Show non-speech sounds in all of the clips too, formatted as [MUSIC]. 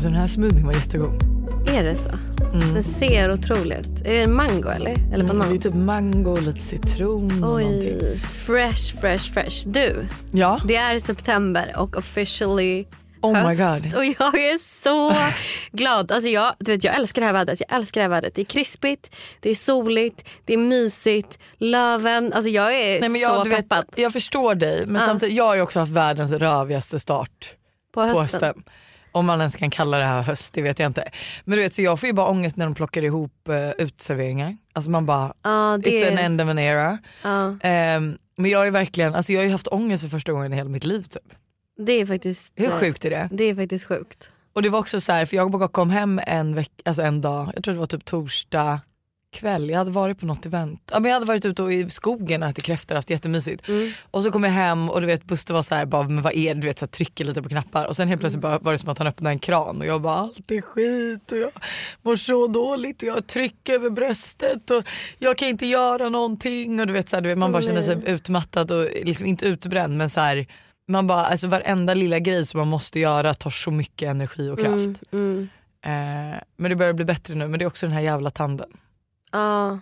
Alltså den här smoothien var jättegod. Är det så? Den ser otrolig ut. Är det mango eller? Eller Mm, banan? det är typ mango, lite citron och någonting. Oj, fresh, fresh, fresh. Du, Ja, det är september och officially Oh my höst. God. Och jag är så [LAUGHS] glad. Alltså jag, du vet, jag älskar det här vädret. Jag älskar det här vädret. Det är krispigt, det är soligt, det är mysigt. Löven. Alltså jag är Nej, men så jag, vet, peppad jag förstår dig men Ja. samtidigt, jag har ju också haft världens rövigaste start på på hösten. Om man ens kan kalla det här höst, det vet jag inte. Men du vet så jag får ju bara ångest när de plockar ihop uh, utserveringar. Alltså man bara, Ja, det it's an end of an era. Ja, Ehm, men jag är verkligen, alltså jag har ju haft ångest för första gången i hela mitt liv typ. det är faktiskt... Hur sjukt är det? Det är faktiskt sjukt. Och det var också så här, för jag bara kom hem en, veck, alltså en dag, jag tror det var typ torsdag kväll, jag hade varit på något event. Ja, men jag hade varit ute i skogen och ätit kräftor och haft jättemysigt. Mm. Och så kom jag hem och du vet Buster var så här, bara, men vad är det? Du vet, så här, trycker lite på knappar och sen helt plötsligt bara, var det som att han öppnade en kran och jag bara allt är skit och jag mår så dåligt och jag har tryck över bröstet och jag kan inte göra någonting och du vet, så här, du vet man bara känner sig utmattad och liksom inte utbränd men så här, man bara, alltså varenda lilla grej som man måste göra tar så mycket energi och kraft. Mm, mm. Eh, men det börjar bli bättre nu men det är också den här jävla tanden. Ja,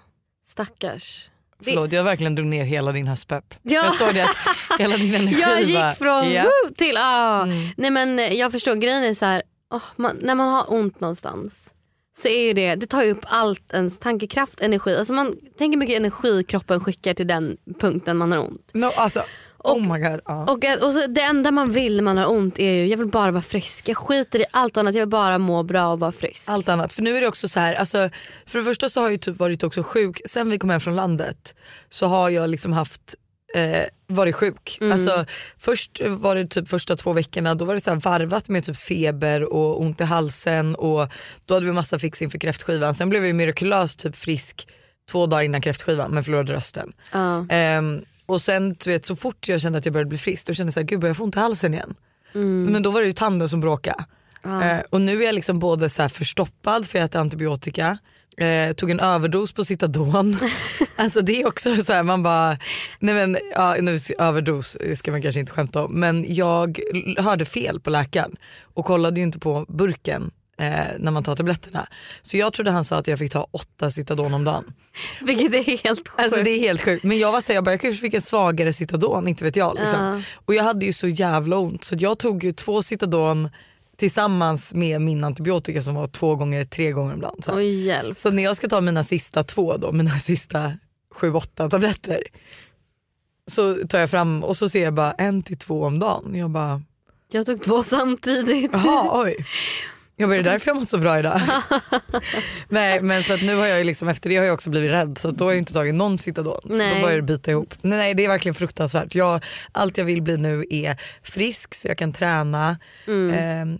stackars. Det- Förlåt jag verkligen drog ner hela din höstpepp. Ja. Jag såg det att hela din [LAUGHS] energi Jag gick från Ja. woo till ah. Mm. Nej men jag förstår grejen är så här, åh, man, när man har ont någonstans så är ju det, det tar ju upp allt ens tankekraft, energi. Alltså man tänker mycket energi kroppen skickar till den punkten man har ont. No, alltså, oh my god. Ja. Och, och så det enda man vill när man har ont är ju, jag vill bara vara frisk. Jag skiter i allt annat, jag vill bara må bra och vara frisk. Allt annat. För nu är det också så här, alltså, för det första så har jag typ varit också sjuk, sen vi kom hem från landet så har jag liksom haft eh, varit sjuk. Mm. Alltså, först var det typ första två veckorna då var det så varvat med typ feber och ont i halsen och då hade vi massa fix inför kräftskivan. Sen blev jag mirakulöst typ frisk två dagar innan kräftskivan men förlorade rösten. Ja. Ehm, och sen du vet, så fort jag kände att jag började bli frisk då kände jag såhär, gud börjar jag få ont i halsen igen. Mm. Men då var det ju tanden som bråkade. Eh, och nu är jag liksom både så förstoppad för jag äter antibiotika, eh, tog en överdos på Citadon. [LAUGHS] alltså det är också så här, man bara, nej men ja, nu, överdos ska man kanske inte skämta om men jag hörde fel på läkaren och kollade ju inte på burken eh, när man tar tabletterna. Så jag trodde han sa att jag fick ta åtta Citadon om dagen. [LAUGHS] Vilket är helt sjukt. Alltså det är helt sjukt. Men jag var såhär, jag bara, jag kanske fick en svagare Citadon, inte vet jag. Liksom. Ja. Och jag hade ju så jävla ont så jag tog ju två Citadon tillsammans med min antibiotika som var två gånger, tre gånger dagen. Så, hjälp. så när jag ska ta mina sista två då, mina [LAUGHS] sista sju, åtta tabletter så tar jag fram och så ser jag bara en till två om dagen. Jag bara, Jag tog två samtidigt. jaha oj. [LAUGHS] Jag bara, är det därför jag mått så bra idag? [LAUGHS] Nej men så att nu har jag ju liksom, efter det har jag också blivit rädd så då har jag inte tagit någon Citadon. Så Nej. då börjar det bita ihop. Nej, nej det är verkligen fruktansvärt. Jag, allt jag vill bli nu är frisk så jag kan träna. Ehm,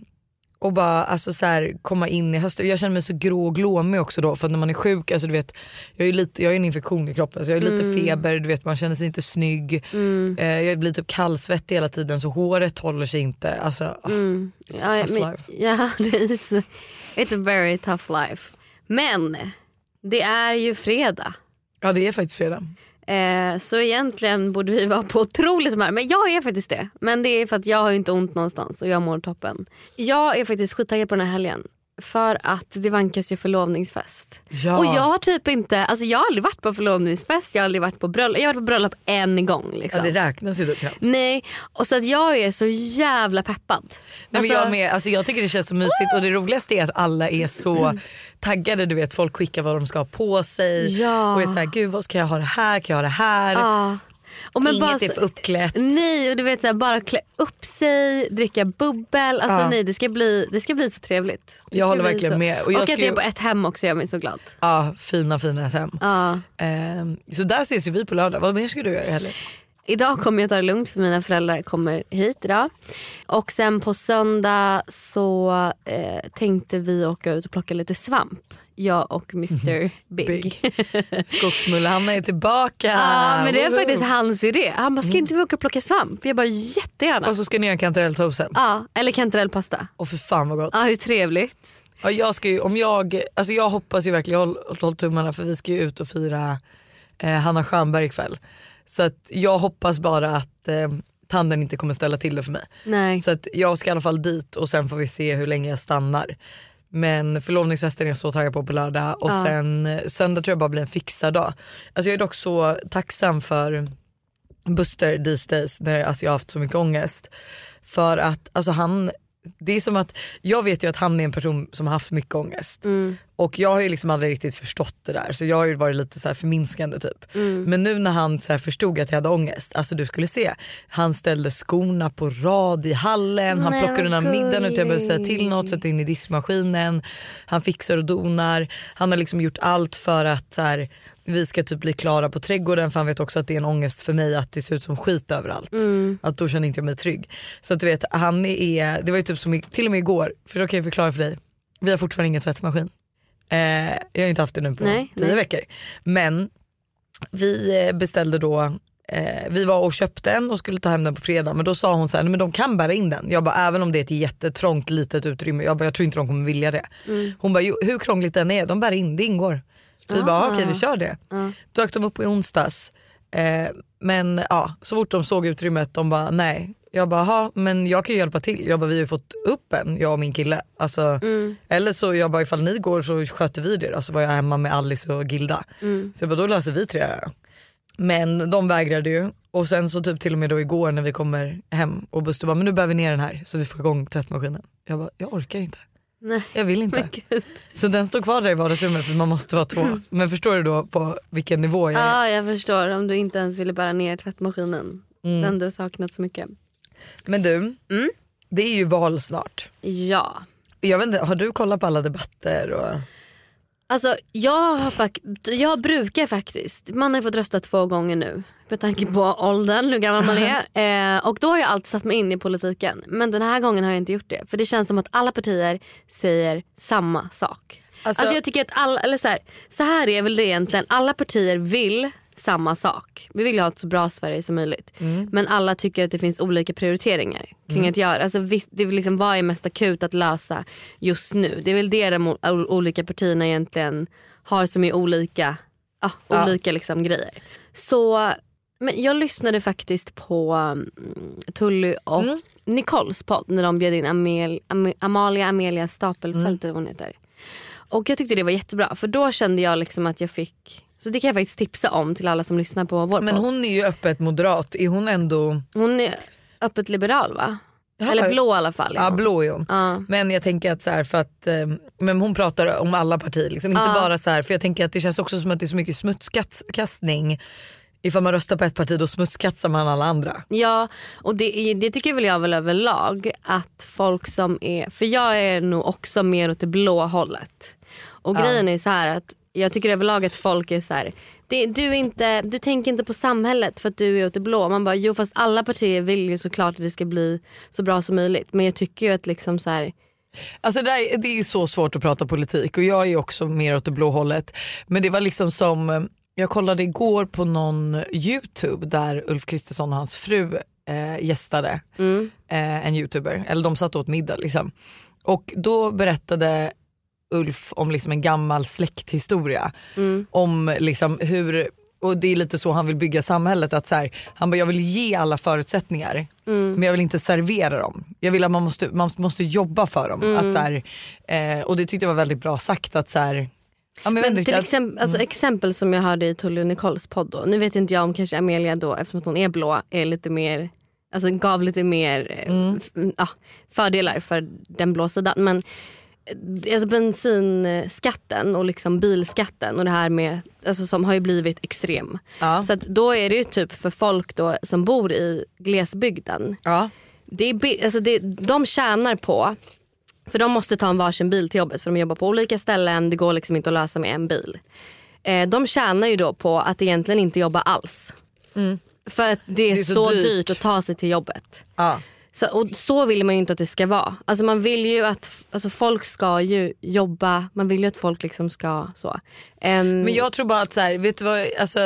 och bara alltså, så här, komma in i hösten. Jag känner mig så grå och glåmig också då för när man är sjuk, alltså, du vet, jag, är lite, jag har en infektion i kroppen så jag har lite feber, du vet, man känner sig inte snygg. Eh, jag blir typ kallsvettig hela tiden så håret håller sig inte. Alltså, ah, it's a tough life. [LAUGHS] det är it's, a, it's a very tough life. Men det är ju fredag. Ja det är faktiskt fredag. Eh, så egentligen borde vi vara på otroligt humör. Men jag är faktiskt det. Men det är för att jag har inte ont någonstans och jag mår toppen. Jag är faktiskt skittaggad på den här helgen. För att det vankas ju förlovningsfest. Ja. Och jag har typ inte, alltså jag har aldrig varit på förlovningsfest, jag har aldrig varit på bröllop. Jag har varit på bröllop en gång. Liksom. Ja det räknas ju typ knappt. Nej, och så att jag är så jävla peppad. Nej, men Alltså- jag, med, alltså jag tycker det känns så mysigt och det roligaste är att alla är så [LAUGHS] taggade. Du vet folk skickar vad de ska ha på sig Ja. och är såhär gud vad ska jag ha det här, kan jag ha det här? Ja. Och men Inget bara är för uppklätt. Nej och du vet så här, bara klä upp sig, dricka bubbel. Alltså Ja. nej det ska bli, det ska bli så trevligt. Det Jag håller verkligen så. med. Och Och, att jag är på ett hem också gör mig så glad. Ja fina fina hem. Ja. Ehm, så där ses ju vi på lördag. Vad mer ska du göra i helgen? Idag kommer jag ta det lugnt för mina föräldrar kommer hit idag. Och sen på söndag så eh, tänkte vi åka ut och plocka lite svamp. Jag och Mr Big. [LAUGHS] Skogsmulle-Hanna är tillbaka. Ja men det är faktiskt hans idé. Han bara, ska inte vi åka och plocka svamp? Jag bara jättegärna. Och så ska ni göra kantarelltoasten. Ja, eller kantarellpasta. Och för fan vad gott. Ja hur trevligt. Ja, jag, ska ju, om jag, alltså jag hoppas ju verkligen, jag håller håll tummarna för vi ska ju ut och fira eh, Hanna Stjernberg ikväll. Så att jag hoppas bara att eh, tanden inte kommer ställa till det för mig. Nej. Så att jag ska i alla fall dit och sen får vi se hur länge jag stannar. Men förlovningsfesten är jag så taggad på på lördag och Ja. sen eh, söndag tror jag bara blir en fixad dag. Alltså jag är dock så tacksam för Buster these days när alltså jag har haft så mycket ångest. För att alltså han, det är som att jag vet ju att han är en person som har haft mycket ångest. Och jag har ju liksom aldrig riktigt förstått det där så jag har ju varit lite så här förminskande typ. Men nu när han så förstod att jag hade ångest, alltså du skulle se. Han ställde skorna på rad i hallen, han Nej, plockade vad undan middagen utan jag behövde säga till något, sätter in i diskmaskinen. Han fixar och donar. Han har liksom gjort allt för att så här, vi ska typ bli klara på trädgården för han vet också att det är en ångest för mig att det ser ut som skit överallt. Att då känner inte jag mig trygg. Så att du vet, han är, det var ju typ som till och med igår, för då kan jag förklara för dig. Vi har fortfarande ingen tvättmaskin. Eh, jag har inte haft det nu på Nej, tio nej. veckor. Men vi eh, beställde då Eh, vi var och köpte en och skulle ta hem den på fredag men då sa hon så här, "Nej, men de kan bära in den. Jag bara även om det är ett jättetrångt litet utrymme, jag, bara, jag tror inte de kommer vilja det. Hon bara hur krångligt den är, de bär in, det ingår. Vi bara okej vi kör det. Då dök de upp i onsdags. Eh, men ja, så fort de såg utrymmet de bara nej. Jag bara "Ha, men jag kan ju hjälpa till. Jag bara vi har ju fått upp en jag och min kille. Alltså, Eller så jag bara ifall ni går så sköter vi det. Så var jag hemma med Alice och Gilda. Så jag bara då löser vi tre. Men de vägrade ju och sen så typ till och med då igår när vi kommer hem och Buster bara men nu bär vi ner den här så vi får igång tvättmaskinen. Jag bara jag orkar inte. Nej. Jag vill inte. [LAUGHS] Så den står kvar där i vardagsrummet för man måste vara två. Men förstår du då på vilken nivå jag är? Ja jag förstår om du inte ens ville bära ner tvättmaskinen. Mm. Den du saknat så mycket. Men du, Mm. det är ju val snart. Ja. Jag vet inte, har du kollat på alla debatter? Och... Alltså jag, har fak- jag brukar faktiskt, man har fått rösta två gånger nu med tanke på åldern, hur gammal man är. [LAUGHS] Eh, och då har jag alltid satt mig in i politiken. Men den här gången har jag inte gjort det. För det känns som att alla partier säger samma sak. Alltså- Alltså, jag tycker att alla, eller så här, så här är väl det egentligen, alla partier vill samma sak. Vi vill ju ha ett så bra Sverige som möjligt. Men alla tycker att det finns olika prioriteringar kring att göra. Alltså visst, det är liksom, vad är mest akut att lösa just nu? Det är väl det de olika partierna egentligen har som är olika, ja, Ja. olika liksom grejer. Så men jag lyssnade faktiskt på um, Tully och Nicoles podd när de bjöd in Amel, Am- Amalia Amelia Stapelfelt eller vad hon heter. Och jag tyckte det var jättebra för då kände jag liksom att jag fick, så det kan jag faktiskt tipsa om till alla som lyssnar på vår Men podd. hon är ju öppet moderat, är hon ändå... Hon är öppet liberal va? Ja, Eller blå i alla fall. Ja hon. blå är hon. Ja. Men jag tänker att så här, för att eh, men hon pratar om alla partier, liksom. inte Ja. bara så här, för jag tänker att det känns också som att det är så mycket smutskastning. Ifall man röstar på ett parti då smutskastar man alla andra. Ja och det, det tycker väl jag väl överlag att folk som är, för jag är nog också mer åt det blå hållet. Och grejen är så här att jag tycker överlag att folk är så här, det, du, är inte, du tänker inte på samhället för att du är åt det blå. Man bara jo fast alla partier vill ju såklart att det ska bli så bra som möjligt. Men jag tycker ju att liksom så här, Alltså det, är, det är så svårt att prata politik och jag är också mer åt det blå hållet. Men det var liksom som, eh, jag kollade igår på någon youtube där Ulf Kristersson och hans fru eh, gästade eh, en youtuber, eller de satt åt middag liksom. Och då berättade Ulf om liksom en gammal släkthistoria. Om liksom hur, och det är lite så han vill bygga samhället. Att så här, han bara, jag vill ge alla förutsättningar men jag vill inte servera dem. Jag vill att man måste, man måste jobba för dem. Att så här, eh, och det tyckte jag var väldigt bra sagt. att så här, ja, men Men till riktigt, exempel, alltså exempel som jag hörde i Tully Nicoles podd då. Nu vet inte jag om kanske Amelia då eftersom att hon är blå är lite mer Alltså gav lite mer eh, Mm. ja, fördelar för den blå sidan. Men alltså bensinskatten och liksom bilskatten och det här med, alltså som har ju blivit extrem. Ja. Så då är det ju typ för folk då som bor i glesbygden. ja. Det är, alltså det, de tjänar på, för de måste ta en varsin bil till jobbet för de jobbar på olika ställen. Det går liksom inte att lösa med en bil. Eh, de tjänar ju då på att egentligen inte jobba alls. För att det är, Det är så, så dyrt. dyrt. att ta sig till jobbet. Ja. Så, och så vill man ju inte att det ska vara. Alltså man vill ju att alltså folk ska ju jobba, man vill ju att folk liksom ska så. Ehm, Men jag tror bara att så här, vet du vad, alltså,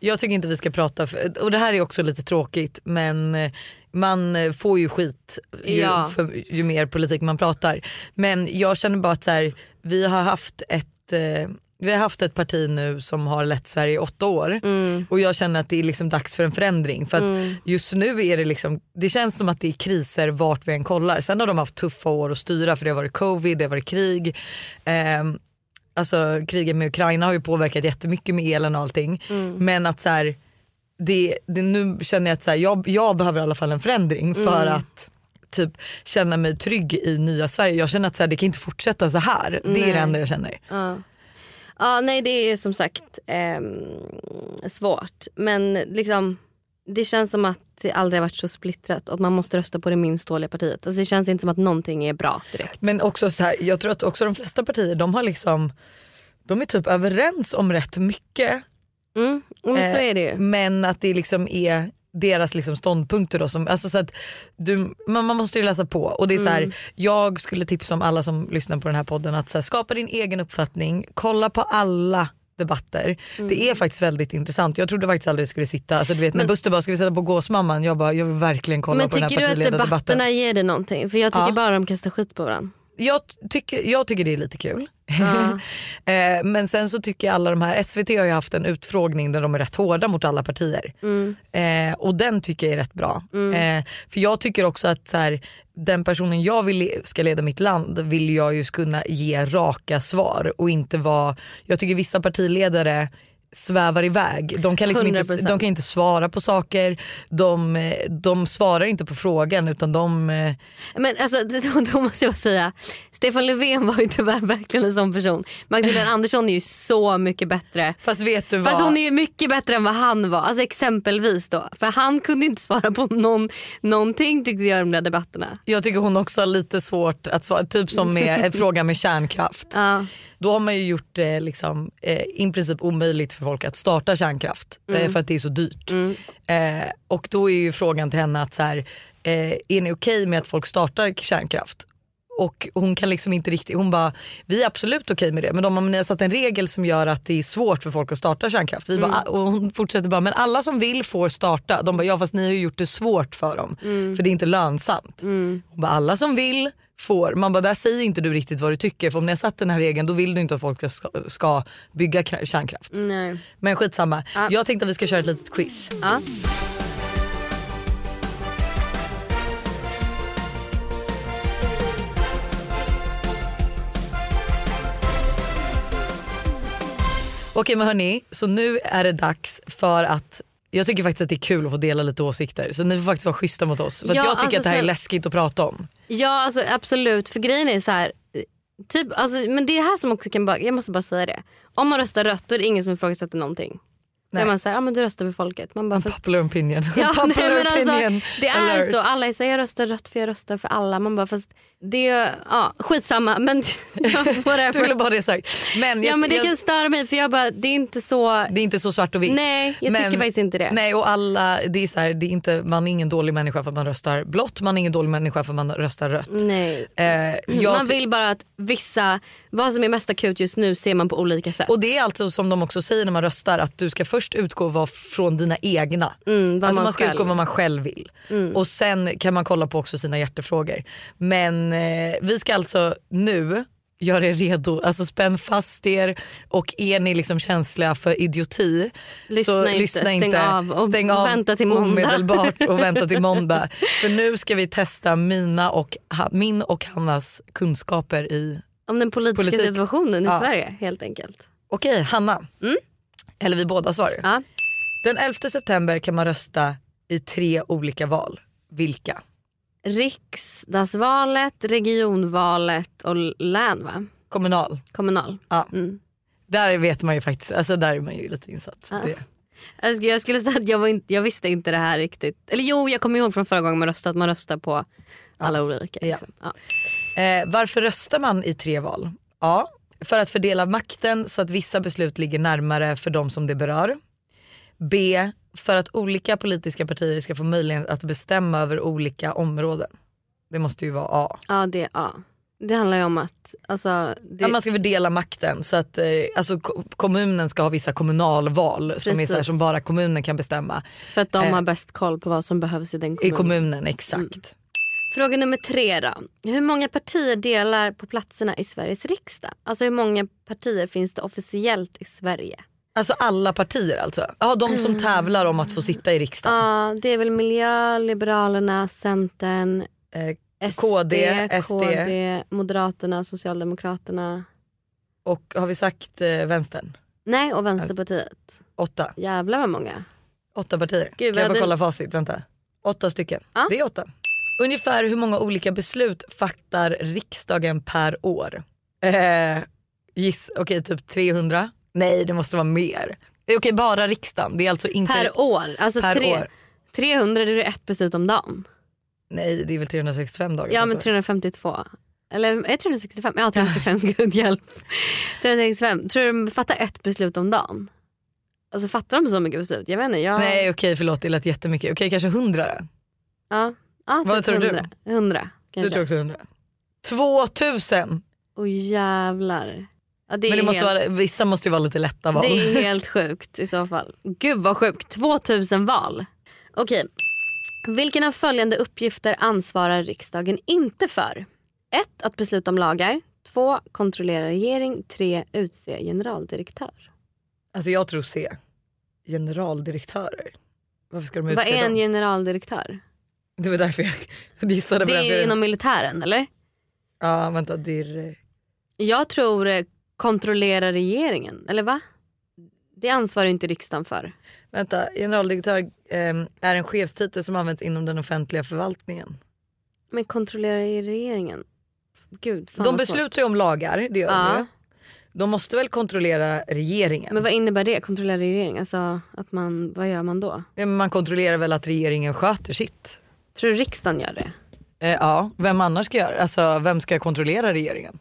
jag tycker inte vi ska prata, för, och det här är också lite tråkigt men eh, man eh, får ju skit ju, Ja. för, ju mer politik man pratar. Men jag känner bara att så här, vi har haft ett eh, vi har haft ett parti nu som har lett Sverige i åtta år Mm. och jag känner att det är liksom dags för en förändring. För att just nu är det liksom, det känns som att det är kriser vart vi än kollar. Sen har de haft tuffa år att styra för det har varit covid, det har varit krig. Ehm, alltså kriget med Ukraina har ju påverkat jättemycket med elen och allting. Men att så här, det, det, nu känner jag att så här, jag, jag behöver i alla fall en förändring för att typ känna mig trygg i nya Sverige. Jag känner att så här, det kan inte fortsätta så här. Det är Nej. det enda jag känner. Ja. Ja nej det är ju som sagt ehm, svårt. Men liksom det känns som att det aldrig har varit så splittrat och att man måste rösta på det minst dåliga partiet. Alltså det känns inte som att någonting är bra direkt. Men också så här, jag tror att också de flesta partier de har liksom de är typ överens om rätt mycket Mm, men Eh, men att det liksom är deras liksom ståndpunkter då som, alltså så att du, man, man måste ju läsa på och det är så Mm. här, jag skulle tipsa om alla som lyssnar på den här podden att så här, skapa din egen uppfattning, kolla på alla debatter. Mm. Det är faktiskt väldigt intressant. Jag trodde faktiskt aldrig det skulle sitta, alltså du vet när Buster bara ska vi sätta på gåsmamman, jag bara jag vill verkligen kolla Men på den här tycker du att partiledardebatten. debatterna ger dig någonting? För jag tycker Ja. bara de kastar skit på varandra. Jag tycker, jag tycker det är lite kul. Ja. [LAUGHS] Eh, Men sen så tycker jag alla de här, SVT har ju haft en utfrågning där de är rätt hårda mot alla partier. Mm. Eh, och den tycker jag är rätt bra. Eh, för jag tycker också att så här, den personen jag vill ska leda mitt land vill jag ju kunna ge raka svar och inte vara, jag tycker vissa partiledare svävar iväg. De kan, liksom inte, 100%. de kan inte svara på saker, de, eh, de svarar inte på frågan utan de eh, Men alltså, [LAUGHS] då, måste jag säga, Stefan Löfven var ju tyvärr verkligen en sån person. Magdalena [LAUGHS] Andersson är ju så mycket bättre. Fast vet du vad? Fast hon är ju mycket bättre än vad han var. Alltså exempelvis då. För han kunde inte svara på någon, någonting tyckte jag i de där debatterna. Jag tycker hon också har lite svårt att svara, typ som med [LAUGHS] en fråga med kärnkraft. Ja. Då har man ju gjort det liksom, eh, i princip omöjligt för folk att starta kärnkraft eh, för att det är så dyrt. Eh, och då är ju frågan till henne att så här, eh, är ni okej med att folk startar kärnkraft? Och hon kan liksom inte riktigt, hon bara, vi är absolut okej med det men de har, ni har satt en regel som gör att det är svårt för folk att starta kärnkraft. Vi bara, och hon fortsätter bara, men alla som vill får starta. De bara, ja fast ni har ju gjort det svårt för dem för det är inte lönsamt. Hon bara, alla som vill får. Man bara, där säger inte du riktigt vad du tycker för om ni har satt den här regeln då vill du inte att folk ska, ska bygga kra- kärnkraft. Nej. Men skitsamma, Ja. jag tänkte att vi ska köra ett litet quiz. Ja. Okej men hörni, så nu är det dags för att jag tycker faktiskt att det är kul att få dela lite åsikter så ni får faktiskt vara schyssta mot oss. För Ja, jag tycker alltså att det här är läskigt att prata om. Ja alltså absolut för grejen är så här. eh, Typ, alltså, men det är här som också kan bara, jag måste bara säga det. Om man röstar rött då är det ingen som ifrågasätter någonting. Nej. är man såhär, ja men du röstar för folket. Man bara, fast, Popular opinion. ja, [LAUGHS] nej, Popular men alltså, opinion det är alert. så, alla såhär, jag röstar rött för jag röstar för alla. Man bara fast det är, ja skitsamma men [LAUGHS] ja, [LAUGHS] Du ville bara det sagt. Men, jag, Ja men det jag, kan störa mig för jag bara, det är inte så, det är inte så svart och vitt. nej jag Men- tycker faktiskt inte det. Nej och alla, det är så här, det är inte, man är ingen dålig människa för att man röstar blått, man är ingen dålig människa för att man röstar rött. Nej. Eh, man vill bara att vissa, vad som är mest akut just nu ser man på olika sätt. Och det är alltså som de också säger när man röstar att du ska först utgå vad från dina egna. Mm, alltså man man ska själv- Mm. utgå vad man själv vill. Och sen kan man kolla på också sina hjärtefrågor. Men eh, vi ska alltså nu göra er redo, alltså spänn fast er och är ni liksom känsliga för idioti Lyssna så inte, lyssna stäng inte. av och stäng av vänta till måndag. omedelbart och [LAUGHS] vänta till måndag. för nu ska vi testa mina och, min och Hannas kunskaper i Om den politiska Politik. situationen i Ja. Sverige helt enkelt. Okej, Hanna. Eller vi båda svarar. Mm. Ja. Den 11 september kan man rösta i tre olika val. Vilka? Riksdagsvalet, regionvalet och län va? Kommunal. Kommunal. Ja. Mm. Där vet man ju faktiskt, alltså där är man ju lite insatt. Ja. det, Jag skulle, jag skulle säga att jag, var inte, jag visste inte det här riktigt. Eller jo jag kommer ihåg från förra gången man röstade att man röstar på alla olika. Liksom. Ja. eh, varför röstar man i tre val? A. För att fördela makten så att vissa beslut ligger närmare för de som det berör. B. för att olika politiska partier ska få möjlighet att bestämma över olika områden. Det måste ju vara A. Ja det är A. Det handlar ju om att alltså, det, Ja, man ska fördela makten så att eh, alltså, ko- kommunen ska ha vissa kommunalval som, är så här, som bara kommunen kan bestämma. för att de eh, har bäst koll på vad som behövs i den I kommunen. kommunen, exakt. Fråga nummer tre då. Hur många partier delar på platserna i Sveriges riksdag? Alltså hur många partier finns det officiellt i Sverige? Alltså alla partier alltså? Ja de som tävlar om att få sitta i riksdagen. Ja, det är väl Miljö, Liberalerna, Centern, Eh, SD, KD, SD. KD, Moderaterna, Socialdemokraterna. och har vi sagt eh, vänstern? Nej, och Vänsterpartiet. Åtta. Jävlar vad många. Åtta partier. Gud, kan jag få kolla facit? Vänta. Åtta stycken. Ja. Det är åtta. Ungefär hur många olika beslut fattar riksdagen per år? Eh, giss, okej typ 300? Nej det måste vara mer. Eh, Okej bara riksdagen. Det är alltså inte... Per år. Alltså Per tre, år. 300 det är ett beslut om dagen. Nej det är väl 365 dagar Ja men år. 352. Eller är det 365? Ja 365, [LAUGHS] gud hjälp. 365. Tror du de fattar ett beslut om dagen? Alltså fattar de så mycket beslut? Jag vet inte. Jag... Nej okej förlåt det lät jättemycket. Okej kanske 100 då? Ja, ja Vad typ tror du? 100. 100 Du kanske. tror också 100? 2000! Åh jävlar. Ja, det, Men det måste helt, vara, vissa måste ju vara lite lätta val. det är helt [LAUGHS] sjukt i så fall. Gud vad sjukt. 2000 val. Okej. Vilken av följande uppgifter ansvarar riksdagen inte för? 1. Att besluta om lagar. 2. Kontrollera regering. 3. Utse generaldirektör. Alltså jag tror C. Generaldirektörer. Varför ska de utse Vad är en dem? generaldirektör? Det var därför jag [LAUGHS] gissade på Det den. är inom militären eller? Ja vänta, dir... Jag tror eh, kontrollera regeringen. Eller va? Det ansvarar inte riksdagen för. Vänta, generaldirektör ehm, är en chefstitel som används inom den offentliga förvaltningen. Men kontrollera regeringen? Gud, fan de beslutar ju om lagar, det gör Ja. de. De måste väl kontrollera regeringen? Men vad innebär det? Kontrollera regering? Alltså att man, vad gör man då? Ja, man kontrollerar väl att regeringen sköter sitt? Tror du riksdagen gör det? Eh, ja, vem annars ska göra Alltså vem ska kontrollera regeringen?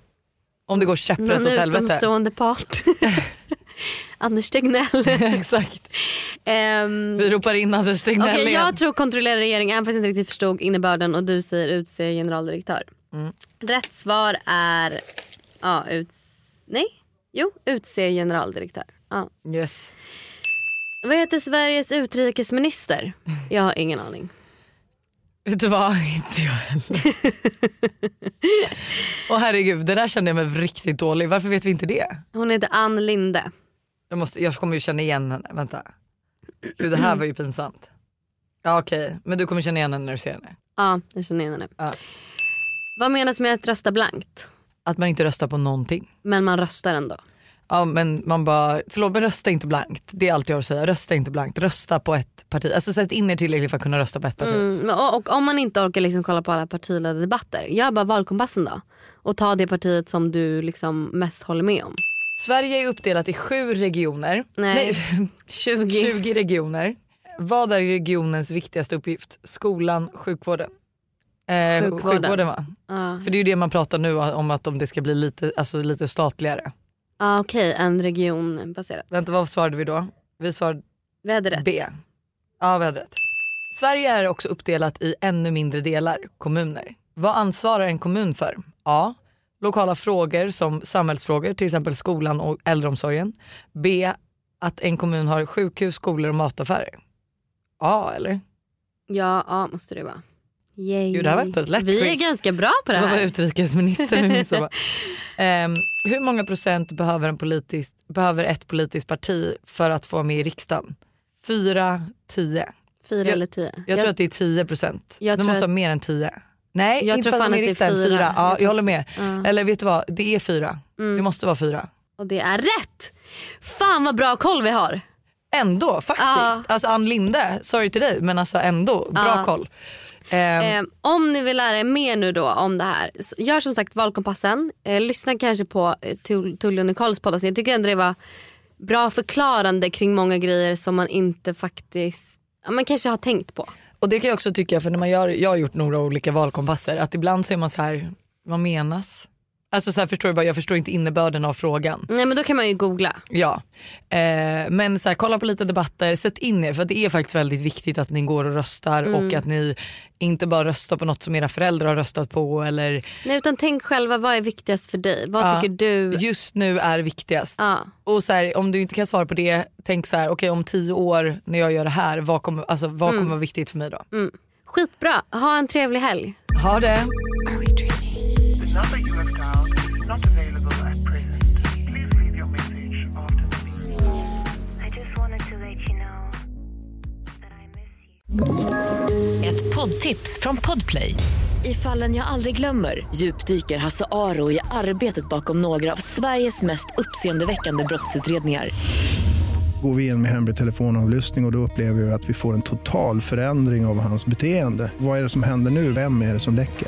Om det går käpprätt Någon åt helvete. utomstående [LAUGHS] part. [LAUGHS] Anders Tegnell. [LAUGHS] Exakt. Ehm, Vi ropar in Anders Tegnell Okej igen. jag tror kontrollera regeringen även fast jag inte riktigt förstod innebörden och du säger utse generaldirektör. Mm. Rätt svar är ja, uts... Nej? Jo, utse generaldirektör. Ja. Yes. Vad heter Sveriges utrikesminister? Jag har ingen aning. Vet du vad, [LAUGHS] inte jag heller. [LAUGHS] Åh herregud, det där kände jag mig riktigt dålig. Varför vet vi inte det? Hon heter Ann Linde. Jag, måste, jag kommer ju känna igen henne, vänta. Gud det här var ju pinsamt. Ja okej, men du kommer känna igen henne när du ser henne. Ja, jag känner igen henne. Ja. Vad menas med att rösta blankt? Att man inte röstar på någonting. Men man röstar ändå. Ja men man bara, förlåt men rösta inte blankt. Det är allt jag har att säga, rösta inte blankt. Rösta på ett parti. Alltså sätt in er tillräckligt för att kunna rösta på ett parti. Mm, och, och om man inte orkar liksom kolla på alla partiledda debatter, gör bara valkompassen då. Och ta det partiet som du liksom mest håller med om. Sverige är uppdelat i sju regioner. Nej. 20. 20 [LAUGHS] regioner. Vad är regionens viktigaste uppgift? Skolan, sjukvården? Eh, Sjukvården. sjukvården va? Ja, För det är ju det man pratar nu om att om det ska bli lite, alltså lite statligare. Ah, okej en region baserat. Vänta vad svarade vi då? Vi svarade Vi hade rätt. B. Ja vi hade rätt. Sverige är också uppdelat i ännu mindre delar, kommuner. Vad ansvarar en kommun för? A. Lokala frågor som samhällsfrågor, till exempel skolan och äldreomsorgen. B. Att en kommun har sjukhus, skolor och mataffärer. A eller? Ja, ja måste det vara. Yay. Gud, det här var inte ett lätt Vi är quiz. ganska bra på det var här. utrikesministern. nu som bara, Ehm, hur många procent behöver, en politisk, behöver ett politiskt parti för att få med i riksdagen? Fyra, tio. Fyra Jag- eller tio. Jag, tror att det är 10 procent. Jag tror måste att- ha mer än 10. Nej, Jag inte tror för fan att de det är fyra. Fyra. Ja, Jag jag håller med. Ja. Eller vet du vad, det är fyra. Mm. Det måste vara fyra. Och det är rätt! Fan vad bra koll vi har. Ändå faktiskt. Ja. Alltså Ann Linde, sorry till dig men alltså ändå, bra Ja. koll. Eh, om ni vill lära er mer nu då om det här, gör som sagt valkompassen. Eh, lyssna kanske på eh, Tull- Tully och Nicoles podd. Alltså, jag tycker ändå det var bra förklarande kring många grejer som man inte faktiskt ja, man kanske har tänkt på. Och det kan jag också tycka, för när man gör, jag har gjort några olika valkompasser, att ibland så är man så här, vad menas? Alltså så här, förstår du bara, jag förstår inte innebörden av frågan. Nej men då kan man ju googla. Ja, eh, men så här, kolla på lite debatter, sätt in er för det är faktiskt väldigt viktigt att ni går och röstar Mm. och att ni inte bara röstar på något som era föräldrar har röstat på eller Nej, utan tänk själva vad är viktigast för dig? Vad Ja, tycker du? just nu är viktigast. Ja. Och så här, om du inte kan svara på det, tänk så här, okej om tio år när jag gör det här, vad kommer, alltså, vad kommer vara viktigt för mig då? Skitbra, ha en trevlig helg. Ha det! Not available at present. Please leave your message after the beep. I just wanted to let you know that I miss you. Ett poddtips från Podplay. I fallen jag aldrig glömmer djupdyker Hasse Aro i arbetet bakom några av Sveriges mest uppseendeväckande brottsutredningar. Går vi in med hemlig telefonavlyssning och, och då upplever vi att vi får en total förändring av hans beteende. Vad är det som händer nu? Vem är det som läcker?